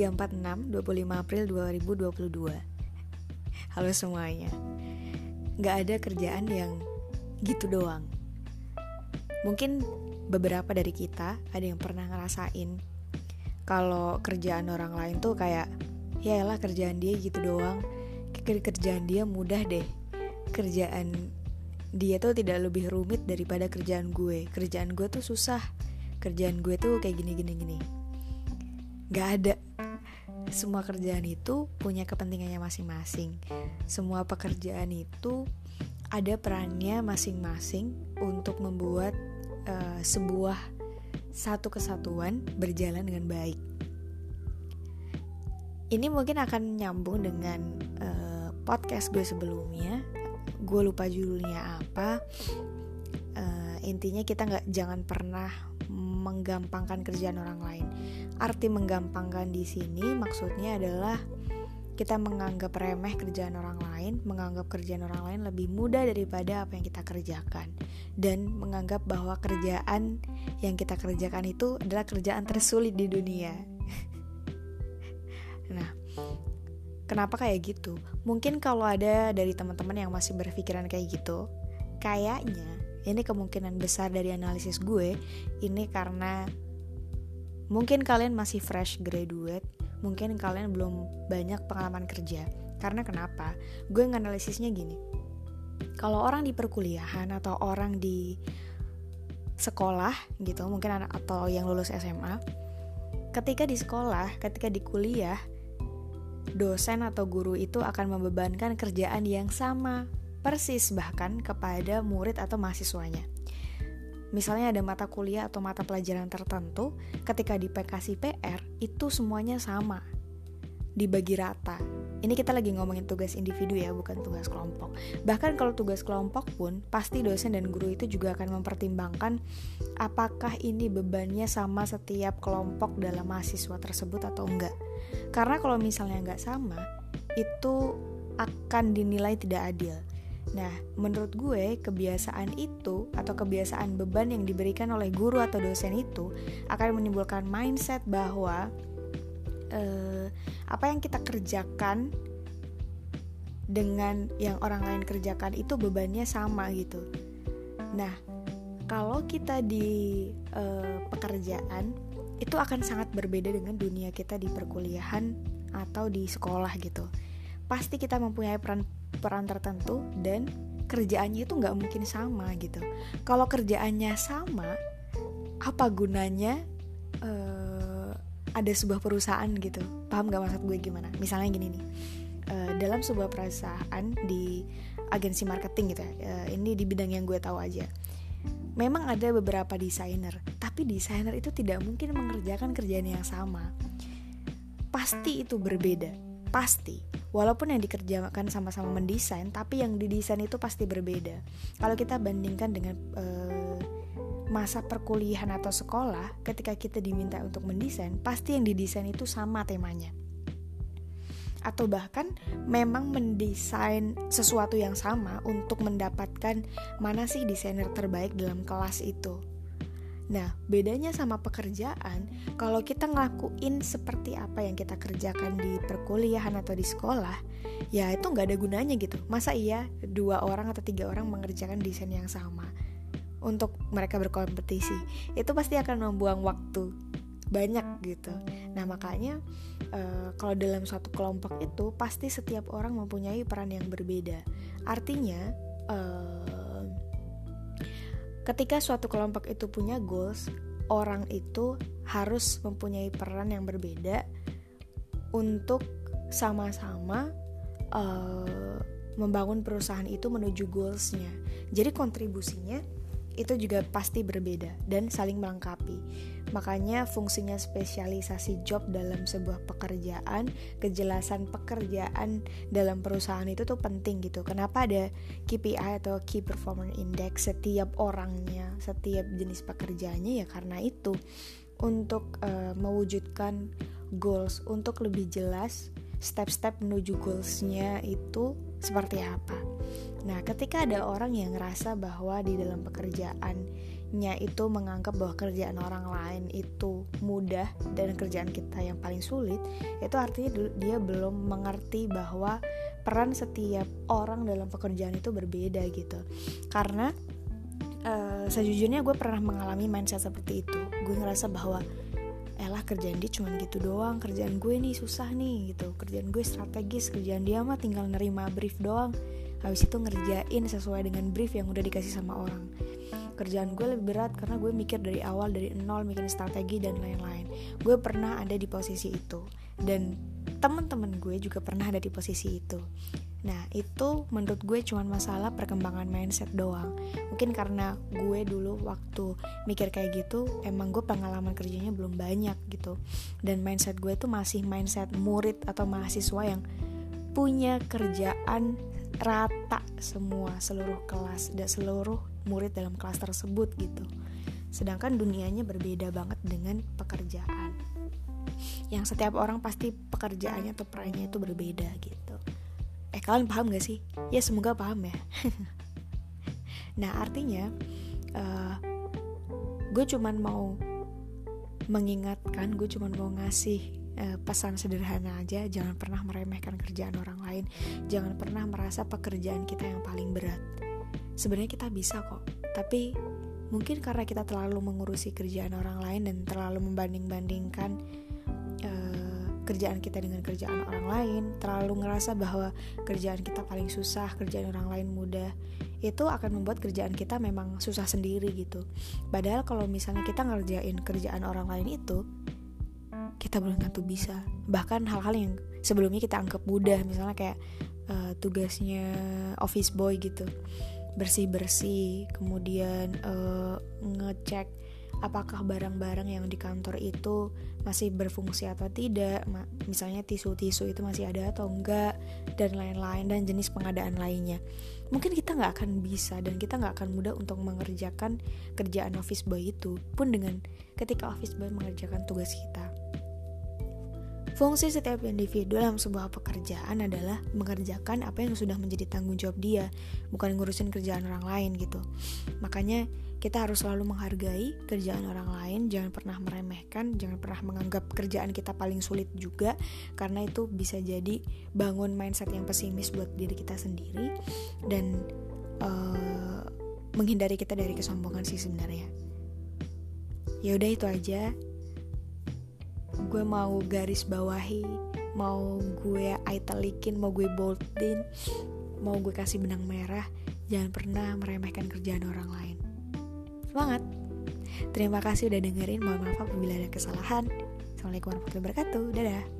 346 25 April 2022 Halo semuanya. Gak ada kerjaan yang gitu doang. Mungkin beberapa dari kita ada yang pernah ngerasain Kalau kerjaan orang lain tuh kayak Ya lah kerjaan dia gitu doang. Kerjaan dia mudah deh. Kerjaan dia tuh tidak lebih rumit daripada kerjaan gue. Kerjaan gue tuh susah. Kerjaan gue tuh kayak gini gini gini. Gak ada semua kerjaan itu punya kepentingannya masing-masing. Semua pekerjaan itu ada perannya masing-masing untuk membuat uh, sebuah satu kesatuan berjalan dengan baik. Ini mungkin akan nyambung dengan uh, podcast gue sebelumnya. Gue lupa judulnya apa. Intinya kita nggak jangan pernah menggampangkan kerjaan orang lain. Arti menggampangkan di sini maksudnya adalah kita menganggap remeh kerjaan orang lain, menganggap kerjaan orang lain lebih mudah daripada apa yang kita kerjakan, dan menganggap bahwa kerjaan yang kita kerjakan itu adalah kerjaan tersulit di dunia. nah, kenapa kayak gitu? Mungkin kalau ada dari teman-teman yang masih berpikiran kayak gitu, kayaknya ini kemungkinan besar dari analisis gue ini karena mungkin kalian masih fresh graduate mungkin kalian belum banyak pengalaman kerja. Karena kenapa? Gue nganalisisnya gini. Kalau orang di perkuliahan atau orang di sekolah gitu mungkin anak atau yang lulus SMA ketika di sekolah ketika di kuliah dosen atau guru itu akan membebankan kerjaan yang sama persis bahkan kepada murid atau mahasiswanya. Misalnya ada mata kuliah atau mata pelajaran tertentu, ketika di PR, itu semuanya sama, dibagi rata. Ini kita lagi ngomongin tugas individu ya, bukan tugas kelompok. Bahkan kalau tugas kelompok pun, pasti dosen dan guru itu juga akan mempertimbangkan apakah ini bebannya sama setiap kelompok dalam mahasiswa tersebut atau enggak. Karena kalau misalnya enggak sama, itu akan dinilai tidak adil Nah, menurut gue, kebiasaan itu atau kebiasaan beban yang diberikan oleh guru atau dosen itu akan menimbulkan mindset bahwa eh, apa yang kita kerjakan dengan yang orang lain kerjakan itu bebannya sama gitu. Nah, kalau kita di eh, pekerjaan itu akan sangat berbeda dengan dunia kita di perkuliahan atau di sekolah gitu. Pasti kita mempunyai peran peran tertentu dan kerjaannya itu nggak mungkin sama gitu. Kalau kerjaannya sama apa gunanya uh, ada sebuah perusahaan gitu? Paham gak maksud gue gimana? Misalnya gini nih uh, dalam sebuah perusahaan di agensi marketing gitu uh, ini di bidang yang gue tahu aja memang ada beberapa desainer tapi desainer itu tidak mungkin mengerjakan kerjaan yang sama. Pasti itu berbeda pasti. Walaupun yang dikerjakan sama-sama mendesain tapi yang didesain itu pasti berbeda. Kalau kita bandingkan dengan uh, masa perkuliahan atau sekolah ketika kita diminta untuk mendesain pasti yang didesain itu sama temanya. Atau bahkan memang mendesain sesuatu yang sama untuk mendapatkan mana sih desainer terbaik dalam kelas itu Nah, bedanya sama pekerjaan, kalau kita ngelakuin seperti apa yang kita kerjakan di perkuliahan atau di sekolah, ya itu nggak ada gunanya gitu. Masa iya dua orang atau tiga orang mengerjakan desain yang sama untuk mereka berkompetisi? Itu pasti akan membuang waktu banyak gitu. Nah makanya uh, kalau dalam suatu kelompok itu pasti setiap orang mempunyai peran yang berbeda. Artinya uh, Ketika suatu kelompok itu punya goals, orang itu harus mempunyai peran yang berbeda untuk sama-sama uh, membangun perusahaan itu menuju goalsnya. Jadi kontribusinya itu juga pasti berbeda dan saling melengkapi. Makanya fungsinya spesialisasi job dalam sebuah pekerjaan, kejelasan pekerjaan dalam perusahaan itu tuh penting gitu. Kenapa ada KPI atau Key Performance Index setiap orangnya, setiap jenis pekerjaannya ya karena itu untuk uh, mewujudkan goals, untuk lebih jelas step-step menuju goalsnya itu seperti apa. Nah, ketika ada orang yang ngerasa bahwa di dalam pekerjaannya itu menganggap bahwa kerjaan orang lain itu mudah dan kerjaan kita yang paling sulit, itu artinya dia belum mengerti bahwa peran setiap orang dalam pekerjaan itu berbeda gitu. Karena uh, sejujurnya gue pernah mengalami mindset seperti itu. Gue ngerasa bahwa elah kerjaan dia cuma gitu doang kerjaan gue nih susah nih gitu kerjaan gue strategis kerjaan dia mah tinggal nerima brief doang habis itu ngerjain sesuai dengan brief yang udah dikasih sama orang kerjaan gue lebih berat karena gue mikir dari awal dari nol mikirin strategi dan lain-lain. Gue pernah ada di posisi itu. Dan teman-teman gue juga pernah ada di posisi itu. Nah itu menurut gue cuma masalah perkembangan mindset doang. Mungkin karena gue dulu waktu mikir kayak gitu Emang gue pengalaman kerjanya belum banyak gitu. Dan mindset gue tuh masih mindset murid atau mahasiswa yang punya kerjaan rata semua seluruh kelas dan seluruh murid dalam kelas tersebut gitu Sedangkan dunianya berbeda banget dengan pekerjaan Yang setiap orang pasti pekerjaannya atau perannya itu berbeda gitu Eh kalian paham gak sih? Ya semoga paham ya. nah artinya uh, gue cuman mau mengingatkan, gue cuman mau ngasih uh, pesan sederhana aja. Jangan pernah meremehkan kerjaan orang lain. Jangan pernah merasa pekerjaan kita yang paling berat. Sebenarnya kita bisa kok, tapi mungkin karena kita terlalu mengurusi kerjaan orang lain dan terlalu membanding-bandingkan kerjaan kita dengan kerjaan orang lain, terlalu ngerasa bahwa kerjaan kita paling susah, kerjaan orang lain mudah, itu akan membuat kerjaan kita memang susah sendiri gitu. Padahal kalau misalnya kita ngerjain kerjaan orang lain itu, kita belum tentu bisa. Bahkan hal-hal yang sebelumnya kita anggap mudah, misalnya kayak uh, tugasnya office boy gitu, bersih-bersih, kemudian uh, ngecek apakah barang-barang yang di kantor itu masih berfungsi atau tidak misalnya tisu-tisu itu masih ada atau enggak dan lain-lain dan jenis pengadaan lainnya. Mungkin kita nggak akan bisa dan kita nggak akan mudah untuk mengerjakan kerjaan office boy itu pun dengan ketika office boy mengerjakan tugas kita Fungsi setiap individu dalam sebuah pekerjaan adalah mengerjakan apa yang sudah menjadi tanggung jawab dia, bukan ngurusin kerjaan orang lain gitu. Makanya kita harus selalu menghargai kerjaan orang lain, jangan pernah meremehkan, jangan pernah menganggap kerjaan kita paling sulit juga, karena itu bisa jadi bangun mindset yang pesimis buat diri kita sendiri dan uh, menghindari kita dari kesombongan sih sebenarnya. Ya udah itu aja gue mau garis bawahi mau gue italikin mau gue boldin mau gue kasih benang merah jangan pernah meremehkan kerjaan orang lain. Semangat. Terima kasih udah dengerin. Mohon maaf apabila ada kesalahan. Assalamualaikum warahmatullahi wabarakatuh. Dadah